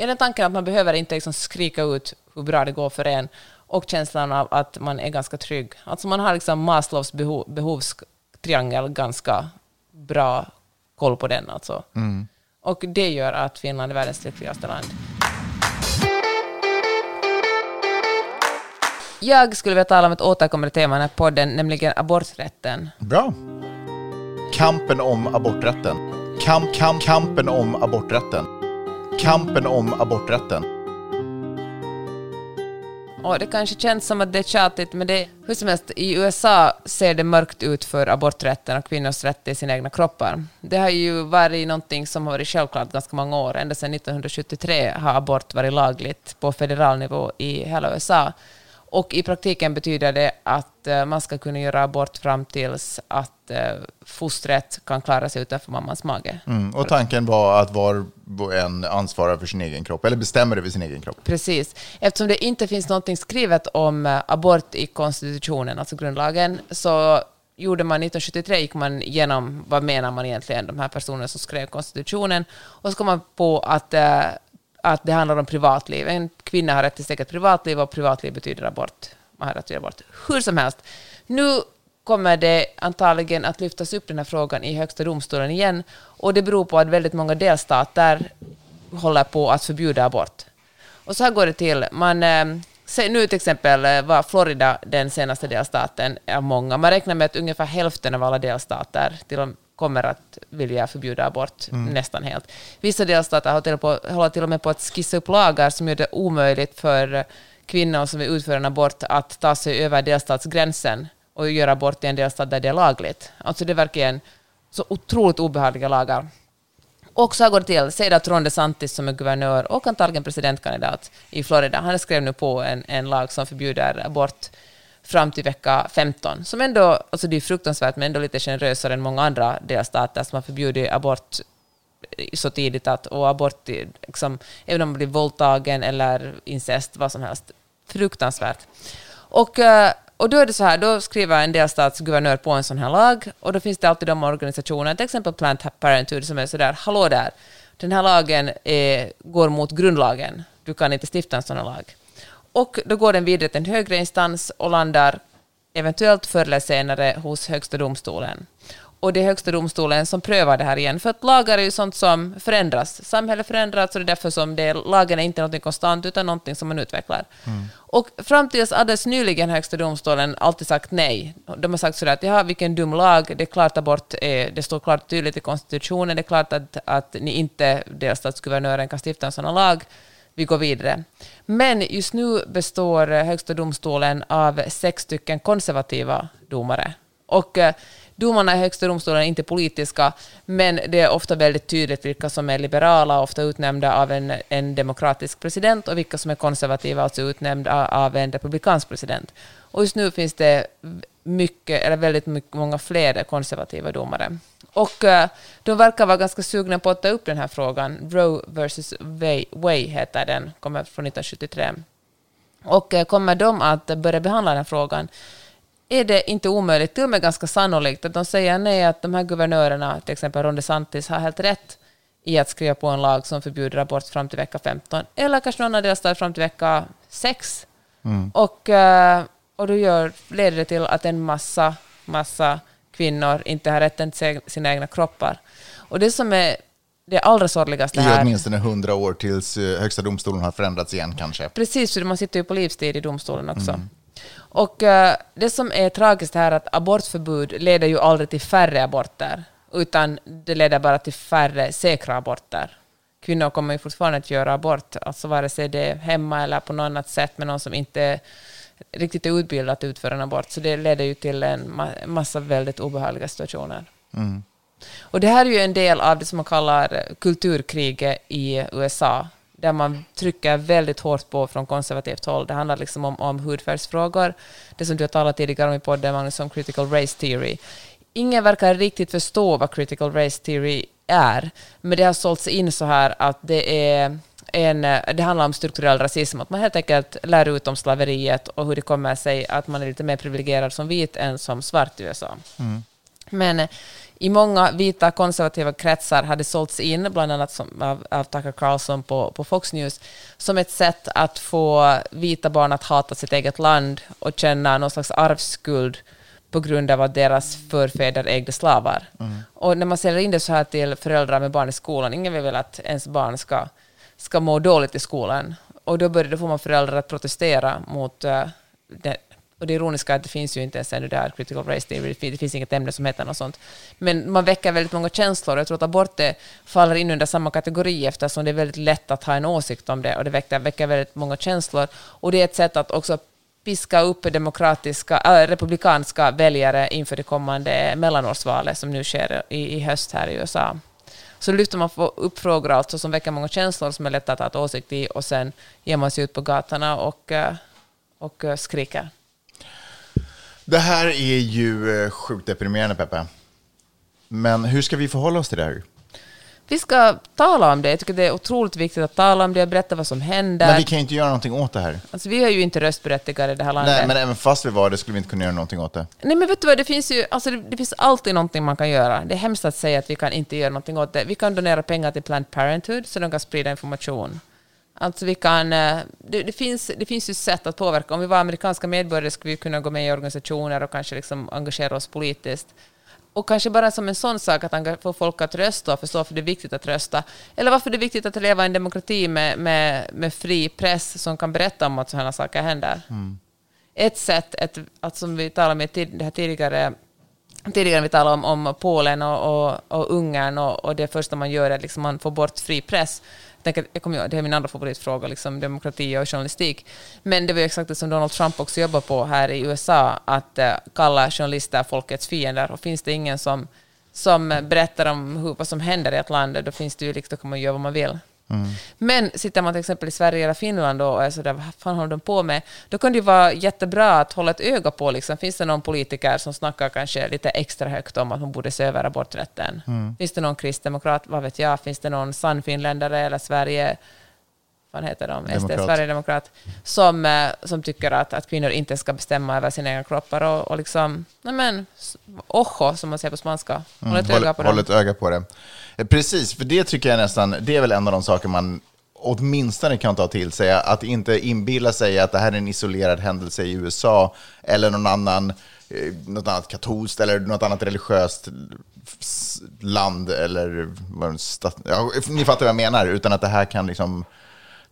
ja, den tanken att man behöver inte liksom skrika ut hur bra det går för en och känslan av att man är ganska trygg. Alltså man har liksom Maslows behov, behovstriangel ganska bra koll på den. Alltså. Och det gör att Finland är världens lyckligaste land. Jag skulle vilja tala om ett återkommande tema i den här podden, nämligen aborträtten. Bra. Kampen om aborträtten. Kamp, kamp, kampen om aborträtten. Kampen om aborträtten. Och det kanske känns som att det är tjatigt, men det, hur som helst, i USA ser det mörkt ut för aborträtten och kvinnors rätt till sina egna kroppar. Det har ju varit någonting som har varit självklart ganska många år. Ända sedan 1973 har abort varit lagligt på federal nivå i hela USA. Och i praktiken betyder det att eh, man ska kunna göra abort fram tills att eh, fostret kan klara sig utanför mammans mage. Mm. Och tanken var att var och en ansvarar för sin egen kropp, eller bestämmer över sin egen kropp. Precis. Eftersom det inte finns något skrivet om eh, abort i konstitutionen, alltså grundlagen, så gjorde man 1973 gick man igenom vad menar man egentligen, de här personerna som skrev konstitutionen, och så kom man på att eh, att det handlar om privatliv. En kvinna har rätt till sitt eget privatliv och privatliv betyder abort. Man har rätt till abort. Hur som helst, nu kommer det antagligen att lyftas upp den här frågan i högsta domstolen igen och det beror på att väldigt många delstater håller på att förbjuda abort. Och så här går det till. Man, eh, nu till exempel eh, var Florida den senaste delstaten av många. Man räknar med att ungefär hälften av alla delstater, till kommer att vilja förbjuda abort mm. nästan helt. Vissa delstater håller till, på, håller till och med på att skissa upp lagar som gör det omöjligt för kvinnor som vill utföra en abort att ta sig över delstatsgränsen och göra abort i en delstat där det är lagligt. Alltså det är verkligen så otroligt obehagliga lagar. Och så här går det till. Säg att Ron DeSantis som är guvernör och antagligen presidentkandidat i Florida, han skrev nu på en, en lag som förbjuder abort fram till vecka 15, som ändå, alltså det är fruktansvärt, men ändå lite generösare än många andra delstater som har förbjudit abort så tidigt att, och abort, liksom, även om man blir våldtagen eller incest, vad som helst. Fruktansvärt. Och, eh, och då är det så här, då skriver en delstatsguvernör på en sån här lag, och då finns det alltid de organisationer, till exempel Plant Parenthood, som är så där, hallå där, den här lagen är, går mot grundlagen, du kan inte stifta en sån här lag. Och då går den vidare till en högre instans och landar eventuellt förr eller senare hos Högsta domstolen. Och det är Högsta domstolen som prövar det här igen, för att lagar är ju sånt som förändras. Samhället förändras och det är därför som det, lagen är inte något konstant utan något som man utvecklar. Mm. Och fram tills alldeles nyligen Högsta domstolen alltid sagt nej. De har sagt sådär att ja, vilken dum lag, det är klart abort det står klart tydligt i konstitutionen, det är klart att, att ni inte, delstatsguvernören, kan stifta en sån lag vi går vidare. Men just nu består Högsta domstolen av sex stycken konservativa domare. Och eh, domarna i Högsta domstolen är inte politiska, men det är ofta väldigt tydligt vilka som är liberala, ofta utnämnda av en, en demokratisk president, och vilka som är konservativa, alltså utnämnda av en republikansk president. Och just nu finns det mycket, eller väldigt mycket, många fler konservativa domare. Och uh, de verkar vara ganska sugna på att ta upp den här frågan. Roe vs. Way heter den, kommer från 1973. Och uh, kommer de att börja behandla den här frågan är det inte omöjligt, till och med ganska sannolikt, att de säger nej, att de här guvernörerna, till exempel Ron DeSantis, har helt rätt i att skriva på en lag som förbjuder abort fram till vecka 15, eller kanske någon av deras fram till vecka 6. Mm. Och, uh, och då gör, leder det till att en massa, massa kvinnor inte har rätten till sina egna kroppar. Och det som är det allra sorgligaste här... I åtminstone hundra år tills eh, Högsta domstolen har förändrats igen kanske. Precis, för man sitter ju på livstid i domstolen också. Mm. Och uh, det som är tragiskt här är att abortförbud leder ju aldrig till färre aborter, utan det leder bara till färre säkra aborter. Kvinnor kommer ju fortfarande att göra abort, alltså vare sig det är hemma eller på något annat sätt med någon som inte riktigt är utbildad att utföra en abort. Så det leder ju till en massa väldigt obehagliga situationer. Mm. Och det här är ju en del av det som man kallar kulturkriget i USA, där man trycker väldigt hårt på från konservativt håll. Det handlar liksom om, om hudfärgsfrågor, det som du har talat tidigare om i podden, Magnus, om critical race theory. Ingen verkar riktigt förstå vad critical race theory är, men det har sålts in så här att det är en, det handlar om strukturell rasism, att man helt enkelt lär ut om slaveriet och hur det kommer sig att man är lite mer privilegierad som vit än som svart i USA. Mm. Men i många vita konservativa kretsar hade sålts in, bland annat som, av, av Tucker Carlson på, på Fox News, som ett sätt att få vita barn att hata sitt eget land och känna någon slags arvsskuld på grund av att deras förfäder ägde slavar. Mm. Och när man säljer in det så här till föräldrar med barn i skolan, ingen vill väl att ens barn ska ska må dåligt i skolan. Och då, började, då får man föräldrar att protestera mot uh, det, och det ironiska är att det finns ju inte ens ännu där critical race theory, det finns inget ämne som heter något sånt. Men man väcker väldigt många känslor, jag tror att abort det faller in under samma kategori eftersom det är väldigt lätt att ha en åsikt om det och det väcker, väcker väldigt många känslor. Och det är ett sätt att också piska upp demokratiska, äh, republikanska väljare inför det kommande mellanårsvalet som nu sker i, i höst här i USA. Så lyfter man upp frågor alltså som väcker många känslor som är lätta att ha ett åsikt i och sen ger man sig ut på gatorna och, äh, och äh, skriker. Det här är ju eh, sjukt deprimerande, Peppe. Men hur ska vi förhålla oss till det här? Vi ska tala om det. Jag tycker det är otroligt viktigt att tala om det berätta vad som händer. Men vi kan ju inte göra någonting åt det här. Alltså, vi är ju inte röstberättigade i det här landet. Nej, men även fast vi var det skulle vi inte kunna göra någonting åt det. Nej, men vet du vad, det finns ju alltså, det, det finns alltid någonting man kan göra. Det är hemskt att säga att vi kan inte göra någonting åt det. Vi kan donera pengar till Planned Parenthood så de kan sprida information. Alltså vi kan, eh, det, det, finns, det finns ju sätt att påverka. Om vi var amerikanska medborgare skulle vi kunna gå med i organisationer och kanske liksom engagera oss politiskt. Och kanske bara som en sån sak att få folk att rösta och förstå varför det är viktigt att rösta. Eller varför det är viktigt att leva i en demokrati med, med, med fri press som kan berätta om att sådana saker händer. Mm. Ett sätt, ett, att som vi talade om det här tidigare, tidigare vi talade om, om Polen och, och, och Ungern och, och det första man gör är att liksom man får bort fri press tänker, jag kommer, det är min andra favoritfråga, liksom demokrati och journalistik. Men det var ju exakt det som Donald Trump också jobbar på här i USA, att uh, kalla journalister folkets fiender. Och finns det ingen som, som berättar om hur, vad som händer i ett land, då, finns det ju, liksom, då kan man göra vad man vill. Mm. Men sitter man till exempel i Sverige eller Finland och är sådär, vad fan håller de på med? Då kan det ju vara jättebra att hålla ett öga på, liksom, finns det någon politiker som snackar kanske lite extra högt om att man borde se över aborträtten? Mm. Finns det någon kristdemokrat, vad vet jag, finns det någon sann finländare eller Sverige vad heter de, SD, Sverigedemokrat, som, eh, som tycker att, att kvinnor inte ska bestämma över sina egna kroppar och, och liksom, nej men, ojo, som man säger på spanska. Håll ett mm, öga på håll, håll ett öga på det. Precis, för det tycker jag nästan, det är väl en av de saker man åtminstone kan ta till sig, att inte inbilla sig att det här är en isolerad händelse i USA eller någon annan, eh, något annat katolskt eller något annat religiöst land eller ja, ni fattar vad jag menar, utan att det här kan liksom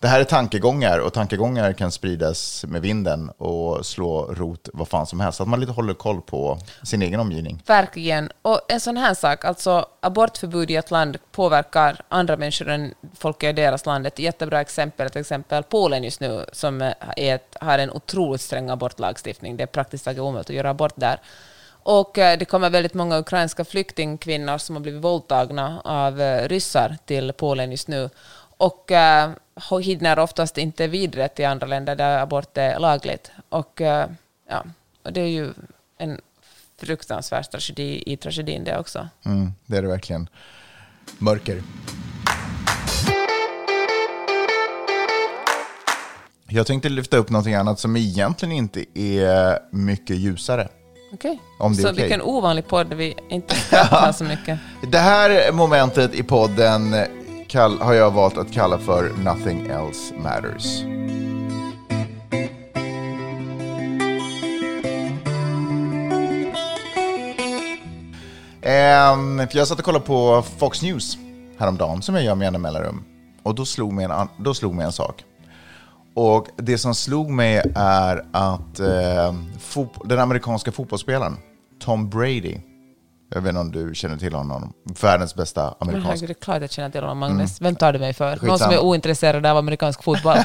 det här är tankegångar och tankegångar kan spridas med vinden och slå rot vad fan som helst. Så att man lite håller koll på sin egen omgivning. Verkligen. Och en sån här sak, alltså abortförbud i ett land påverkar andra människor än folk i deras land. Ett jättebra exempel till exempel Polen just nu som är ett, har en otroligt sträng abortlagstiftning. Det är praktiskt taget omöjligt att göra abort där. Och eh, det kommer väldigt många ukrainska flyktingkvinnor som har blivit våldtagna av eh, ryssar till Polen just nu. Och äh, hinner oftast inte vidare till andra länder där abort är lagligt. Och, äh, ja, och det är ju en fruktansvärd tragedi i tragedin det också. Mm, det är det verkligen. Mörker. Jag tänkte lyfta upp någonting annat som egentligen inte är mycket ljusare. Okej, okay. så okay. vilken ovanlig podd vi inte skrattar så mycket. *laughs* Det här momentet i podden kall, har jag valt att kalla för Nothing Else Matters. Um, jag satt och kollade på Fox News häromdagen, som jag gör med jämna mellanrum. Och då slog, mig en, då slog mig en sak. Och det som slog mig är att eh, den amerikanska fotbollsspelaren Tom Brady jag vet inte om du känner till honom. Världens bästa amerikansk. det är klart jag känner till honom, Magnus. Mm. Vem tar du mig för? Skitsam. Någon som är ointresserad av amerikansk fotboll?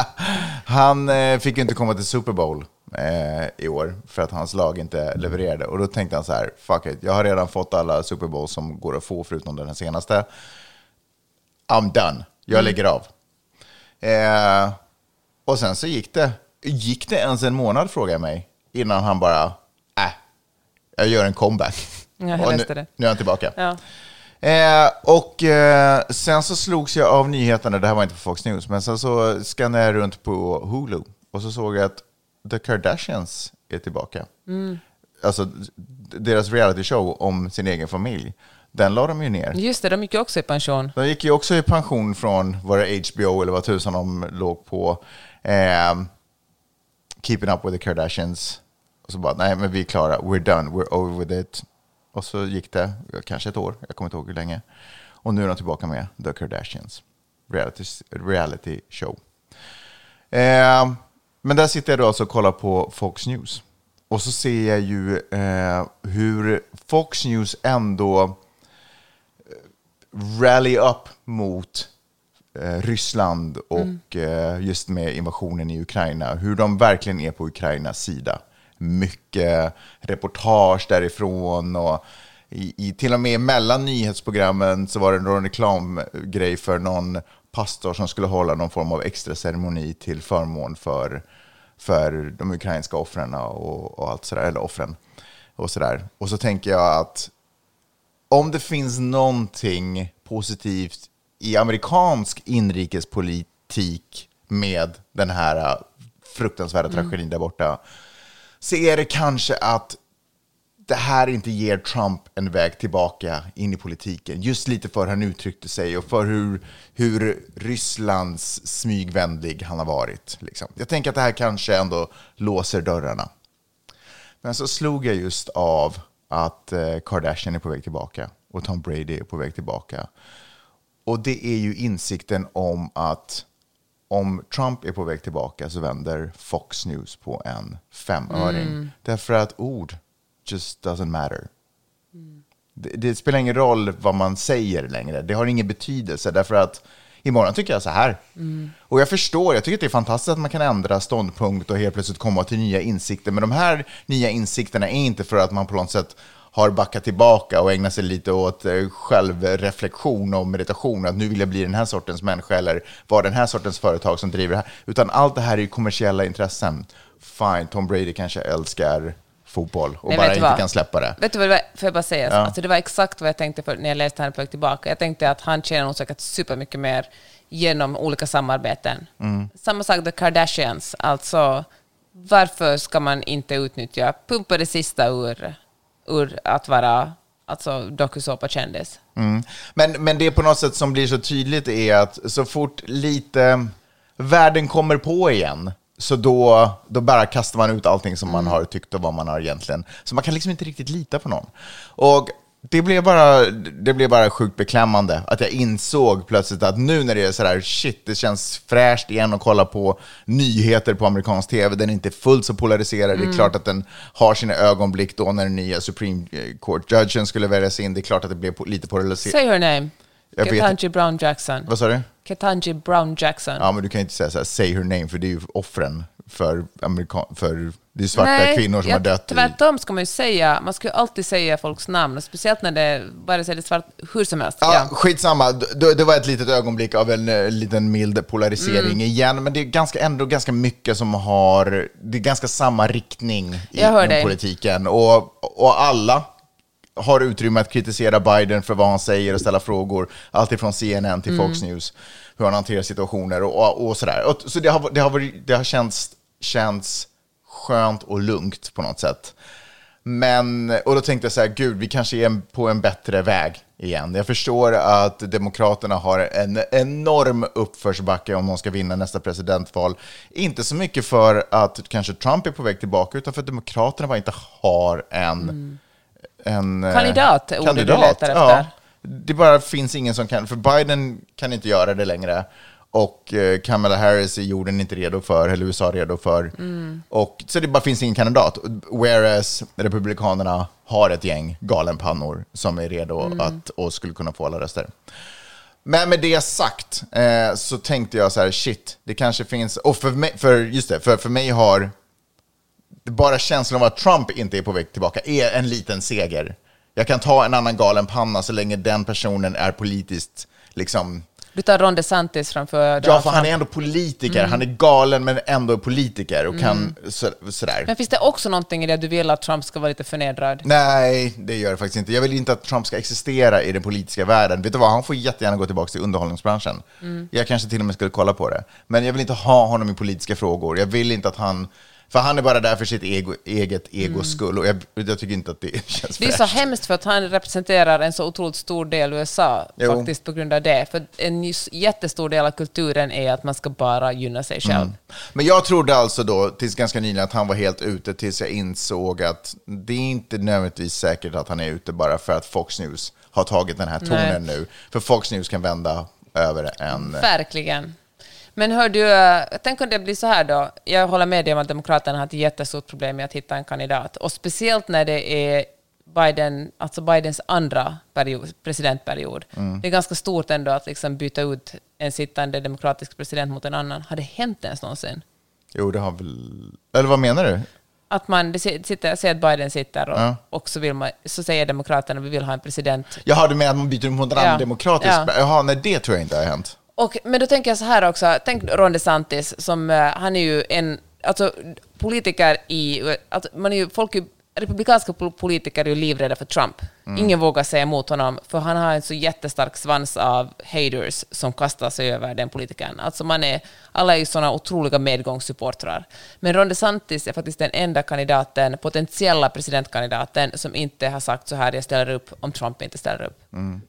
*laughs* han eh, fick inte komma till Super Bowl eh, i år för att hans lag inte levererade. Och då tänkte han så här, fuck it, jag har redan fått alla Super Bowl som går att få förutom den här senaste. I'm done, jag mm. lägger av. Eh, och sen så gick det, gick det ens en månad frågar jag mig, innan han bara, äh, jag gör en comeback. Ja, jag läste nu, nu är han tillbaka. Ja. Eh, och eh, sen så slogs jag av nyheterna, det här var inte på Fox News, men sen så skannade jag runt på Hulu och så såg jag att The Kardashians är tillbaka. Mm. Alltså deras reality show om sin egen familj. Den la de ju ner. Just det, de gick ju också i pension. De gick ju också i pension från, var det HBO eller vad tusan de låg på, eh, Keeping Up With The Kardashians. Och så bara, nej men vi är klara, we're done, we're over with it. Och så gick det kanske ett år, jag kommer inte ihåg hur länge. Och nu är de tillbaka med The Kardashians. Reality, reality show. Eh, Men där sitter jag då alltså och kollar på Fox News. Och så ser jag ju eh, hur Fox News ändå eh, rally up mot eh, Ryssland och eh, just med invasionen i Ukraina. Hur de verkligen är på Ukrainas sida. Mycket reportage därifrån och i, i, till och med mellan nyhetsprogrammen så var det en reklamgrej för någon pastor som skulle hålla någon form av extra ceremoni till förmån för, för de ukrainska offren och, och allt sådär, eller offren och sådär. Och så tänker jag att om det finns någonting positivt i amerikansk inrikespolitik med den här fruktansvärda tragedin där borta, så är det kanske att det här inte ger Trump en väg tillbaka in i politiken. Just lite för hur han uttryckte sig och för hur, hur Rysslands smygvänlig han har varit. Liksom. Jag tänker att det här kanske ändå låser dörrarna. Men så slog jag just av att eh, Kardashian är på väg tillbaka och Tom Brady är på väg tillbaka. Och det är ju insikten om att om Trump är på väg tillbaka så vänder Fox News på en femöring. Mm. Därför att ord just doesn't matter. Mm. Det, det, spelar ingen roll vad man säger längre. Det har ingen betydelse därför att imorgon tycker jag så här. Mm. Och jag förstår, jag tycker att det är fantastiskt att man kan ändra ståndpunkt och helt plötsligt komma till nya insikter. Men de här nya insikterna är inte för att man på något sätt har backat tillbaka och ägnat sig lite åt eh, självreflektion och meditation, att nu vill jag bli den här sortens människa eller vara den här sortens företag som driver det här. Utan allt det här är ju kommersiella intressen. Fine, Tom Brady kanske älskar fotboll och Nej, bara inte vad? kan släppa det. Vet du vad det var? Får jag bara säga? Ja. Alltså, det var exakt vad jag tänkte för när jag läste här på väg tillbaka. Jag tänkte att han tjänar nog säkert supermycket mer genom olika samarbeten. Mm. Samma sak The Kardashians. Alltså, varför ska man inte utnyttja, pumpa det sista ur, ur att vara alltså, dokusåpakändis? Mm. Men, men det på något sätt som blir så tydligt är att så fort lite världen kommer på igen, så då, då bara kastar man ut allting som man har tyckt och vad man har egentligen. Så man kan liksom inte riktigt lita på någon. Och det blev bara, det blev bara sjukt beklämmande att jag insåg plötsligt att nu när det är sådär, shit, det känns fräscht igen att kolla på nyheter på amerikansk tv. Den är inte fullt så polariserad. Mm. Det är mm. klart att den har sina ögonblick då när den nya Supreme Court-judgen skulle väljas in. Det är klart att det blev lite polariserat. Say her name. Ketanji Brown Jackson. Vad sa du? Ketanji Brown Jackson. Ja, men du kan inte säga så här, say her name, för det är ju offren för, amerikan för det är svarta Nej, kvinnor som jag, har dött. Tvärtom ska man ju säga, man ska ju alltid säga folks namn, speciellt när det bara säger svart, hur som helst. Ja, ja. Skitsamma, det, det var ett litet ögonblick av en uh, liten mild polarisering mm. igen, men det är ganska, ändå ganska mycket som har, det är ganska samma riktning i politiken. Och, och alla har utrymme att kritisera Biden för vad han säger och ställa frågor, alltifrån CNN till Fox mm. News, hur han hanterar situationer och, och, och sådär. Och, så det har, det har, det har känts, känts skönt och lugnt på något sätt. Men, och då tänkte jag så här, gud, vi kanske är på en bättre väg igen. Jag förstår att Demokraterna har en enorm uppförsbacke om de ska vinna nästa presidentval. Inte så mycket för att kanske Trump är på väg tillbaka, utan för att Demokraterna bara inte har en mm en eh, kandidat, ordet kandidat. du letar efter. Ja, det bara finns ingen som kan, för Biden kan inte göra det längre. Och eh, Kamala Harris är jorden inte redo för, eller USA redo för. Mm. Och, så det bara finns ingen kandidat. Whereas Republikanerna har ett gäng galenpannor som är redo mm. att, och skulle kunna få alla röster. Men med det sagt eh, så tänkte jag så här, shit, det kanske finns, och för mig, för, just det, för, för mig har bara känslan av att Trump inte är på väg tillbaka är en liten seger. Jag kan ta en annan galen panna så länge den personen är politiskt liksom... Du tar Ron DeSantis framför... Ja, för han är ändå politiker. Mm. Han är galen men ändå politiker och kan mm. så, sådär. Men finns det också någonting i det du vill att Trump ska vara lite förnedrad? Nej, det gör det faktiskt inte. Jag vill inte att Trump ska existera i den politiska världen. Vet du vad, han får jättegärna gå tillbaka till underhållningsbranschen. Mm. Jag kanske till och med skulle kolla på det. Men jag vill inte ha honom i politiska frågor. Jag vill inte att han för han är bara där för sitt ego, eget egos mm. skull och jag, jag, tycker inte att det *laughs* känns Det är så hemskt för att han representerar en så otroligt stor del USA jo. faktiskt på grund av det. För en jättestor del av kulturen är att man ska bara gynna sig själv. Mm. Men jag trodde alltså då, tills ganska nyligen, att han var helt ute tills jag insåg att det är inte nödvändigtvis säkert att han är ute bara för att Fox News har tagit den här tonen Nej. nu. För Fox News kan vända över en... Verkligen. Men hör du, eh, tänk om det blir så här då. Jag håller med dig om att Demokraterna har ett jättestort problem med att hitta en kandidat. Och speciellt när det är Biden, alltså Bidens andra period, presidentperiod. Mm. Det är ganska stort ändå att liksom byta ut en sittande demokratisk president mot en annan. Har det hänt ens någonsin? Jo, det har väl... Eller vad menar du? Att man sitter, säger att Biden sitter och, Ja. och så, vill man, så säger Demokraterna att vi vill ha en president. Jaha, du menar att man byter mot en annan Ja. demokratisk... Ja. Jaha, nej, det tror jag inte har hänt. Och, men då tänker jag så här också, tänk Ron DeSantis, som, eh, han är ju en, alltså politiker i, alltså, man är ju, folk är, republikanska politiker är ju livrädda för Trump. Ingen vågar säga emot honom, för han har en så jättestark svans av haters som kastar sig över den politikern. Alltså man är, alla är ju sådana otroliga medgångssupportrar. Men Ron DeSantis är faktiskt den enda kandidaten, potentiella presidentkandidaten, som inte har sagt så här, jag ställer upp om Trump inte ställer upp.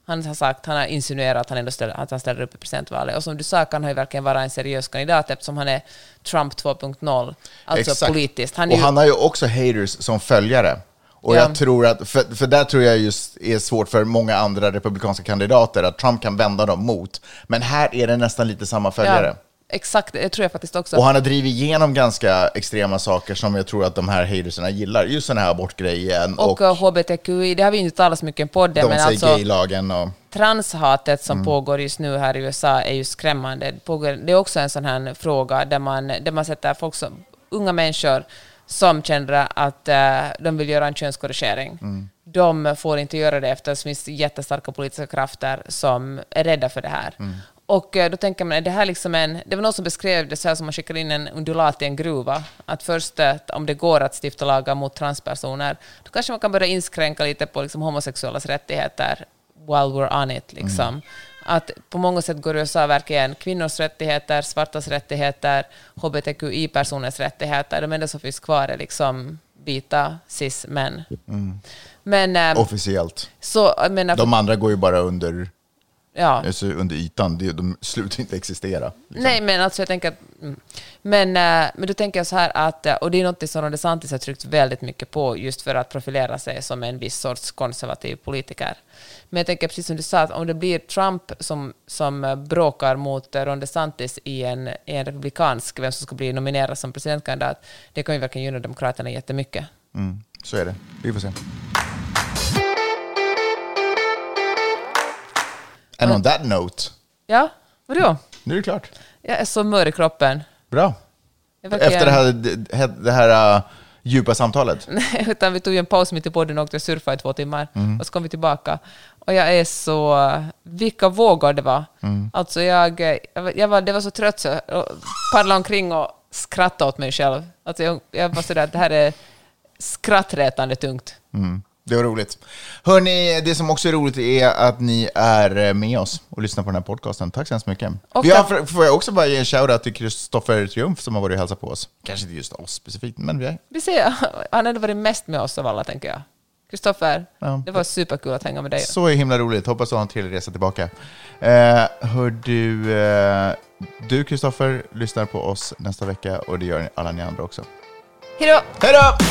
Han har sagt, han har insinuerat att han ändå ställer, att han ställer upp i presidentvalet. Och som du sa kan han ju verkligen vara en seriös kandidat eftersom han är Trump 2.0, alltså Exakt. politiskt. Han och ju, han har ju också haters som följare. Och Ja. jag tror att, för, för där tror jag just är svårt för många andra republikanska kandidater, att Trump kan vända dem mot. Men här är det nästan lite samma följare. ja, exakt, det tror jag faktiskt också. Och han har drivit igenom ganska extrema saker som jag tror att de här hatersarna gillar. Just den här abortgrejen och, och, eh, HBTQI, det har vi inte talat så mycket på det, de men säger alltså gaylagen och... transhatet som Mm. pågår just nu här i USA är ju skrämmande. Det, pågår, det är också en sån här fråga där man, där man sätter folk som, unga människor som känner att eh, de vill göra en könskorrigering. Mm. De får inte göra det eftersom det finns jättestarka politiska krafter som är rädda för det här. Mm. Och eh, då tänker man, är det här liksom en... Det var någon som beskrev det så här som man skickar in en undulat i en gruva. Att först, eh, om det går att stifta lagar mot transpersoner, då kanske man kan börja inskränka lite på liksom, homosexuellas rättigheter while we're on it. Liksom. Att på många sätt går USA verkligen kvinnors rättigheter, svartas rättigheter, hbtqi-personers rättigheter. De enda som finns kvar är liksom vita cis-män. Men, eh, Officiellt. så, menar, De andra går ju bara under, ja. alltså under ytan, De- de slutar inte existera. liksom. Nej, men alltså jag tänker att... mm. Men, eh, men då tänker jag så här att, eh, och det är något som Ron DeSantis har tryckt väldigt mycket på just för att profilera sig som en viss sorts konservativ politiker. Men jag tänker precis som du sa, att om det blir Trump som, som eh, bråkar mot eh, Ron DeSantis i en, i en republikansk, vem som ska bli nominerad som presidentkandidat, det kan ju verkligen gynna Demokraterna jättemycket. Mm, så är det. Vi får se. And on that note, Ja, vadå? nu är det klart. Jag är så mör i kroppen. Bra. Efter det här, det, här uh, djupa samtalet. *laughs* Nej, utan vi tog ju en paus mitt i podden och åkte och surfade i två timmar. Mm. Och så kom vi tillbaka. Och jag är så... Vilka vågor det var. Mm. Alltså jag, jag, var- det var så trött så jag paddlade omkring och skrattade åt mig själv. Alltså jag, jag var sådär att det här är skrattretande tungt. Mm. Det var roligt. Hörni, det som också är roligt är att ni är med oss och lyssnar på den här podcasten. Tack så hemskt mycket. Och Vi har, får jag också bara ge en shoutout till Kristoffer Triumf som har varit och hälsat på oss. Kanske inte just oss specifikt, men vi är. Vi ser, han hade varit mest med oss av alla, tänker jag. Kristoffer, Ja. det var superkul att hänga med dig. Så himla roligt. Hoppas du har en trevlig resa tillbaka. Eh, hör du, eh, du Kristoffer lyssnar på oss nästa vecka och det gör alla ni andra också. Hej då! Hej då!